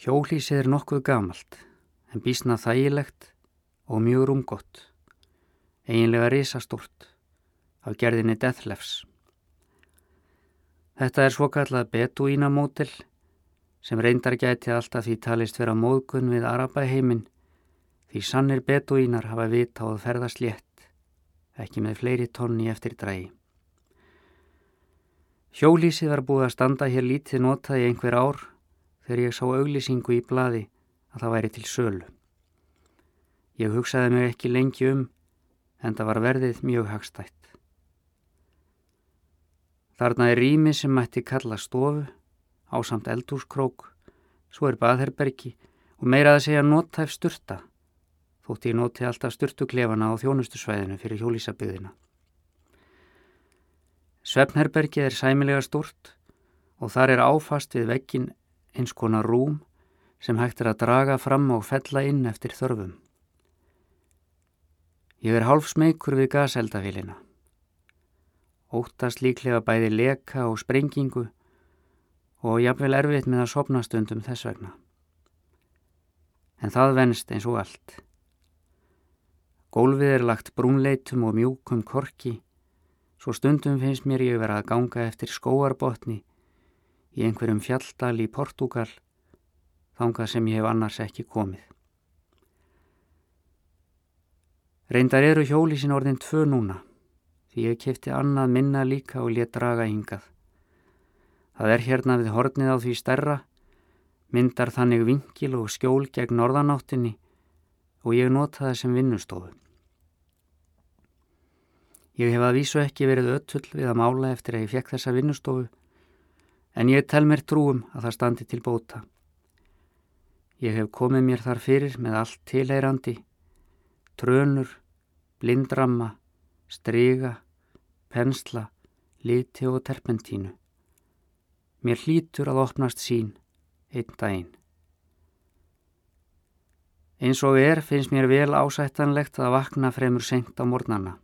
Hjólísið er nokkuð gamalt, en bísna þægilegt og mjög rúmgott, eiginlega risastórt, af gerðinni Deathlefs. Þetta er svo kallað Beduínamótil sem reyndar gæti alltaf því talist vera móðgun við Arabæheiminn því sannir Beduínar hafa vita að ferðast létt, ekki með fleiri tonni eftir drægi. Hjólísið var búið að standa hér lítið notað í einhver ár þegar ég sá auglýsingu í bladi að það væri til sölu. Ég hugsaði mig ekki lengi um en það var verðið mjög hagstætt. Þarna er rými sem mætti kalla stofu, ásamt eldúskrók, svo er baðherbergi og meira að segja notæf styrta, þótt ég noti alltaf styrtuklefana á þjónustusvæðinu fyrir hjólísabyðina. Svefnherbergið er sæmilega stort og þar er áfast við vekkin eins konar rúm sem hægt er að draga fram og fella inn eftir þörfum. Ég er hálf smeykur við gaseldafélina. Óttast líklega bæði leka og sprengingu og jafnvel erfitt með að sopna stundum þess vegna. En það venst eins og allt. Gólfið er lagt brúnleitum og mjúkum korki, svo stundum finnst mér ég vera að ganga eftir skóarbotni í einhverjum fjalldal í Portugal þangað sem ég hef annars ekki komið. Reyndar eru hjólísin orðin tvö núna því ég kefti annað minna líka og let draga hingað. Það er hérna við hornið á því stærra, myndar þannig vingil og skjól gegn norðanáttinni og ég nota það sem vinnustofu. Ég hef að vísu ekki verið öttull við að mála eftir að ég fekk þessa vinnustofu en ég tel mér trúum að það standi til bóta. Ég hef komið mér þar fyrir með allt tileirandi, trönur, blindramma, stryga, pensla, liti og terpentínu. Mér hlítur að opnast sín einn daginn. Eins og er finnst mér vel ásættanlegt að vakna fremur senkt á mornana.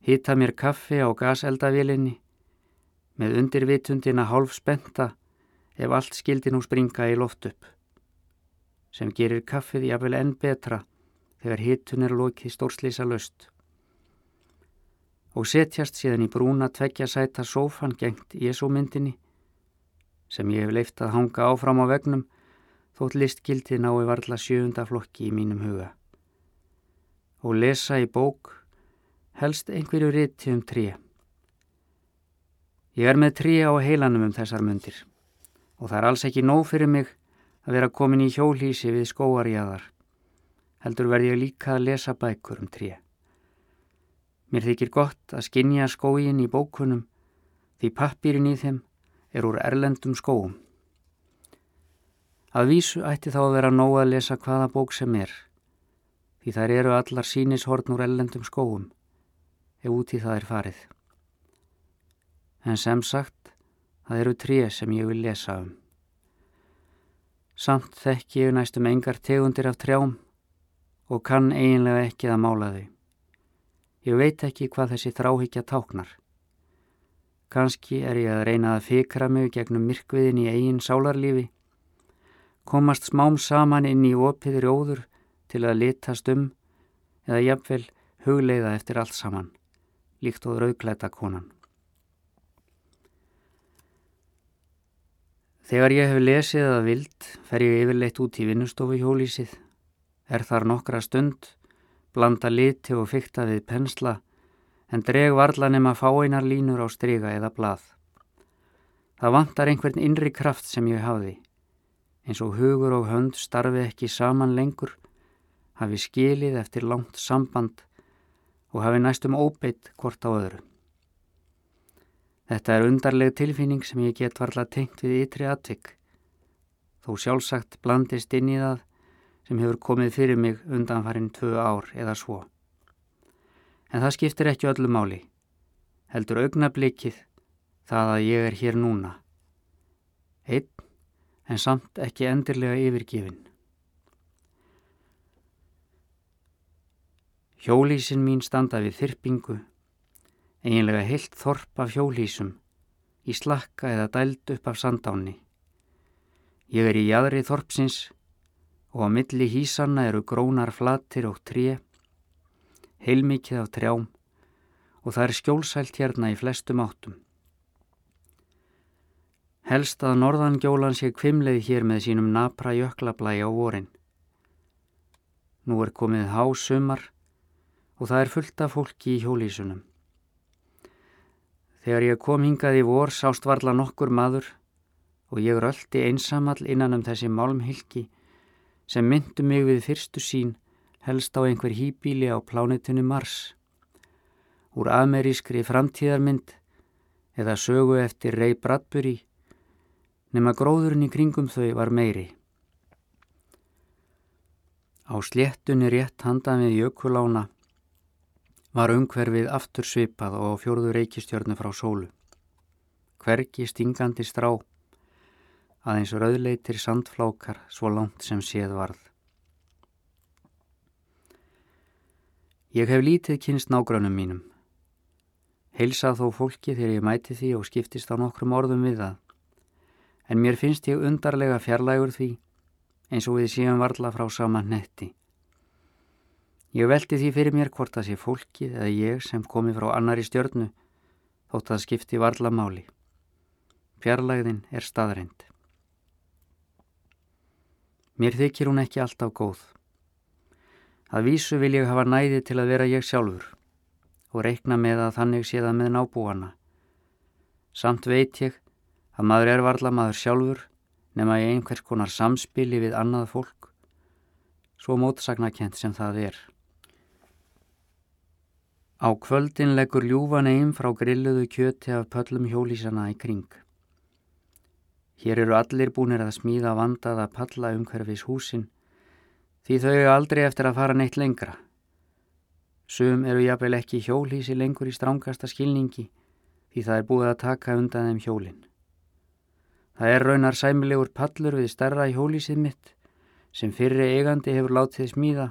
Hita mér kaffi á gaseldavílinni með undirvitundina hálf spenta ef allt skildi nú springa í loft upp, sem gerir kaffið jáfnvel enn betra þegar hittun er lokið stórslýsa löst. Og setjast síðan í brúna tveggja sæta sófan gengt Jésúmyndinni, sem ég hef leift að hanga áfram á vegnum, þótt listgildi nái varla sjöunda flokki í mínum huga. Og lesa í bók helst einhverju riti um tríu. Ég er með trí á heilanum um þessar myndir og það er alls ekki nóg fyrir mig að vera komin í hjólísi við skóarjæðar. Heldur verði ég líka að lesa bækur um trí. Mér þykir gott að skinja skóin í bókunum því pappirinn í þeim er úr erlendum skóum. Að vísu ætti þá að vera nóg að lesa hvaða bók sem er því þær eru allar sínishorn úr erlendum skóum ef úti það er farið en sem sagt, það eru tré sem ég vil lesa um. Samt þekk ég næstum engar tegundir af trjám og kann eiginlega ekki að mála þau. Ég veit ekki hvað þessi þráhyggja táknar. Kanski er ég að reyna að fikra mig gegnum myrkviðin í eigin sálarlífi, komast smám saman inn í opið rjóður til að litast um eða jafnvel hugleiða eftir allt saman, líkt og rauglæta konan. Þegar ég hef lesið að vild fer ég yfirleitt út í vinnustofu hjólísið. Er þar nokkra stund, blanda liti og fykta við pensla en dreg varla nema fáeinar línur á stryga eða blað. Það vantar einhvern innri kraft sem ég hafi. Eins og hugur og hönd starfi ekki saman lengur, hafi skilið eftir langt samband og hafi næstum óbeitt hvort á öðru. Þetta er undarleg tilfinning sem ég get varla tengt við ytri atvik. Þó sjálfsagt blandist inn í það sem hefur komið fyrir mig undanfarinn tvö ár eða svo. En það skiptir ekki öllu máli. Heldur augnablikið það að ég er hér núna. Einn, en samt ekki endirlega yfirgifin. Hjólísin mín standa við þyrpingu eiginlega heilt þorp af hjólísum, í slakka eða dæld upp af sandáni. Ég er í jæðri þorpsins og á milli hísanna eru grónar flatir og tré, heilmikið af trjám og það er skjólsælt hérna í flestum áttum. Helst að norðangjólan sé kvimleið hér með sínum napra jöklablæi á vorin. Nú er komið há sumar og það er fullt af fólki í hjólísunum. Þegar ég kom hingað í vor sást varla nokkur maður og ég röldi einsamall innan um þessi málmhylki sem myndu mig við fyrstu sín helst á einhver hýbíli á plánitinu Mars. Úr amerískri framtíðarmynd eða sögu eftir Ray Bradbury nema gróðurinn í kringum þau var meiri. Á sléttunni rétt handan við jökulána var umhverfið aftur svipað og á fjörðu reykistjörnu frá sólu. Hvergi stingandi strá, aðeins rauðleitir sandflákar svo langt sem séð varð. Ég hef lítið kynst nágrönum mínum. Heilsað þó fólki þegar ég mæti því og skiptist á nokkrum orðum við það en mér finnst ég undarlega fjarlægur því eins og við séum varla frá sama netti. Ég veldi því fyrir mér hvort það sé fólkið eða ég sem komi frá annari stjörnu þótt að skipti varla máli. Fjarlægðin er staðreind. Mér þykir hún ekki alltaf góð. Að vísu vil ég hafa næði til að vera ég sjálfur og reikna með að þannig sé það með nábúana. Samt veit ég að maður er varla maður sjálfur nema í einhvers konar samspili við annað fólk, svo mótsagnakent sem það er. Á kvöldin leggur ljúfan einn frá grilluðu kjöti af pöllum hjólísana í kring. Hér eru allir búinir að smíða vandaða palla umhverfis húsin því þau eru aldrei eftir að fara neitt lengra. Sum eru jafnvel ekki hjólísi lengur í strángasta skilningi því það er búið að taka undan þeim hjólinn. Það er raunar sæmilegur pallur við starra í hólísið mitt sem fyrri eigandi hefur látið smíða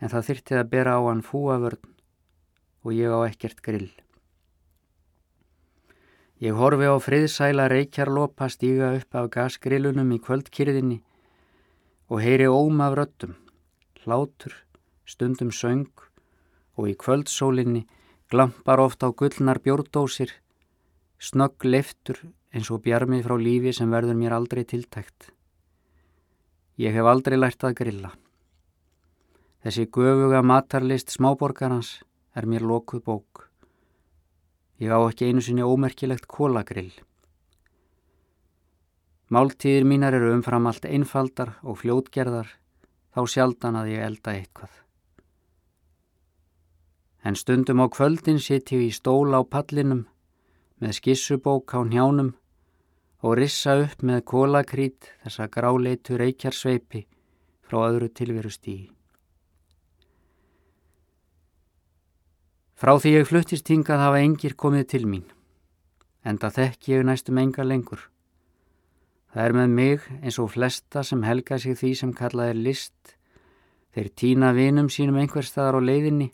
en það þyrtið að bera á hann fúavörn og ég á ekkert grill. Ég horfi á friðsæla reykjarlopa stíga upp af gasgrillunum í kvöldkyrðinni og heyri óm af röttum, hlátur, stundum söng og í kvöldsólinni glampar oft á gullnar bjórdósir, snögg leftur eins og bjarmið frá lífi sem verður mér aldrei tiltækt. Ég hef aldrei lært að grilla. Þessi göfuga matarlist smáborgarans er mér lokuð bók. Ég á ekki einu sinni ómerkilegt kólagrill. Máltíðir mínar eru umfram allt einfaldar og fljótgerðar, þá sjaldan að ég elda eitthvað. En stundum á kvöldin sitt ég í stól á pallinum með skissubók á njánum og rissa upp með kólakrít þessa gráleitu reykjarsveipi frá öðru tilveru Frá því ég fluttist hingað hafa engir komið til mín, en það þekk ég næstum enga lengur. Það er með mig eins og flesta sem helga sig því sem kallað er list, þeir týna vinum sínum einhver staðar á leiðinni,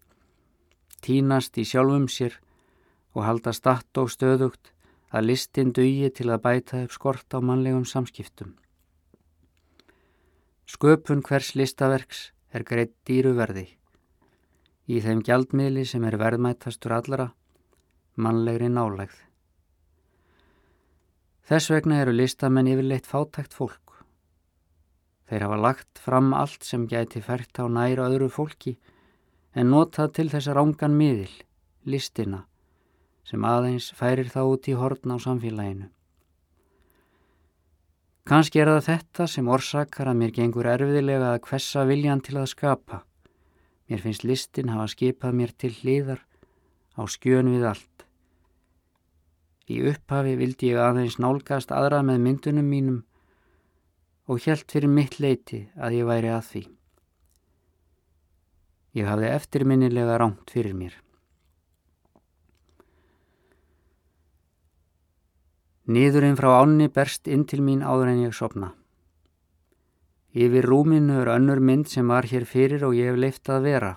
týnast í sjálfum sér og halda statt og stöðugt að listin dugi til að bæta upp skort á mannlegum samskiptum. Sköpun hvers listaverks er greitt dýruverði. Í þeim gjaldmiðli sem er verðmættastur allara, mannlegri nálegð. Þess vegna eru listamenn yfirleitt fátækt fólk. Þeir hafa lagt fram allt sem gæti fært á næra öðru fólki en notað til þess að rángan miðil, listina, sem aðeins færir þá út í horn á samfélaginu. Kanski er það þetta sem orsakar að mér gengur erfiðilega að hvessa viljan til að skapa. Mér finnst listin hafa skipað mér til hlýðar á skjön við allt. Í upphafi vildi ég aðeins nálgast aðra með myndunum mínum og helt fyrir mitt leiti að ég væri að því. Ég hafði eftirminnilega rámt fyrir mér. Nýðurinn frá ánni berst inn til mín áður en ég sopna. Yfir rúminu er önnur mynd sem var hér fyrir og ég hef leift að vera.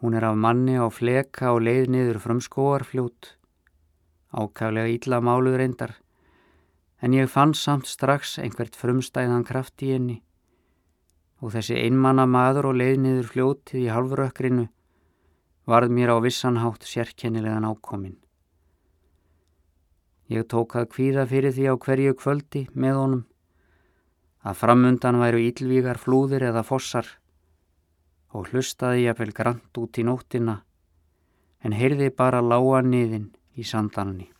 Hún er af manni á fleka og leið niður frum skóarfljót, ákaflega ítla máluð reyndar, En ég fann samt strax einhvert frumstæðan kraft í henni og þessi einmanna maður og leiðniður fljótið í halvrökkrinu varð mér á vissanhátt sérkennilegan ákomin. Ég tók að kvíða fyrir því á hverju kvöldi með honum að framundan væru ílvígar flúðir eða fossar og hlustaði ég vel grant út í nóttina en heyrði bara lága niðin í sandanni.